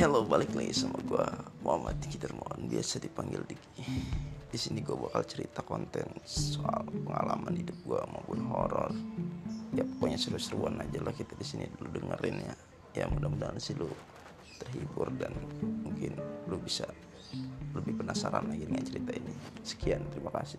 Hello, balik lagi sama gue Muhammad Diki Dermawan, biasa dipanggil Diki. Di sini gue bakal cerita konten soal pengalaman hidup gue maupun horor. Ya pokoknya seru-seruan aja lah kita di sini dulu dengerin ya. Ya mudah-mudahan sih lu terhibur dan mungkin lu bisa lebih penasaran lagi dengan cerita ini. Sekian, terima kasih.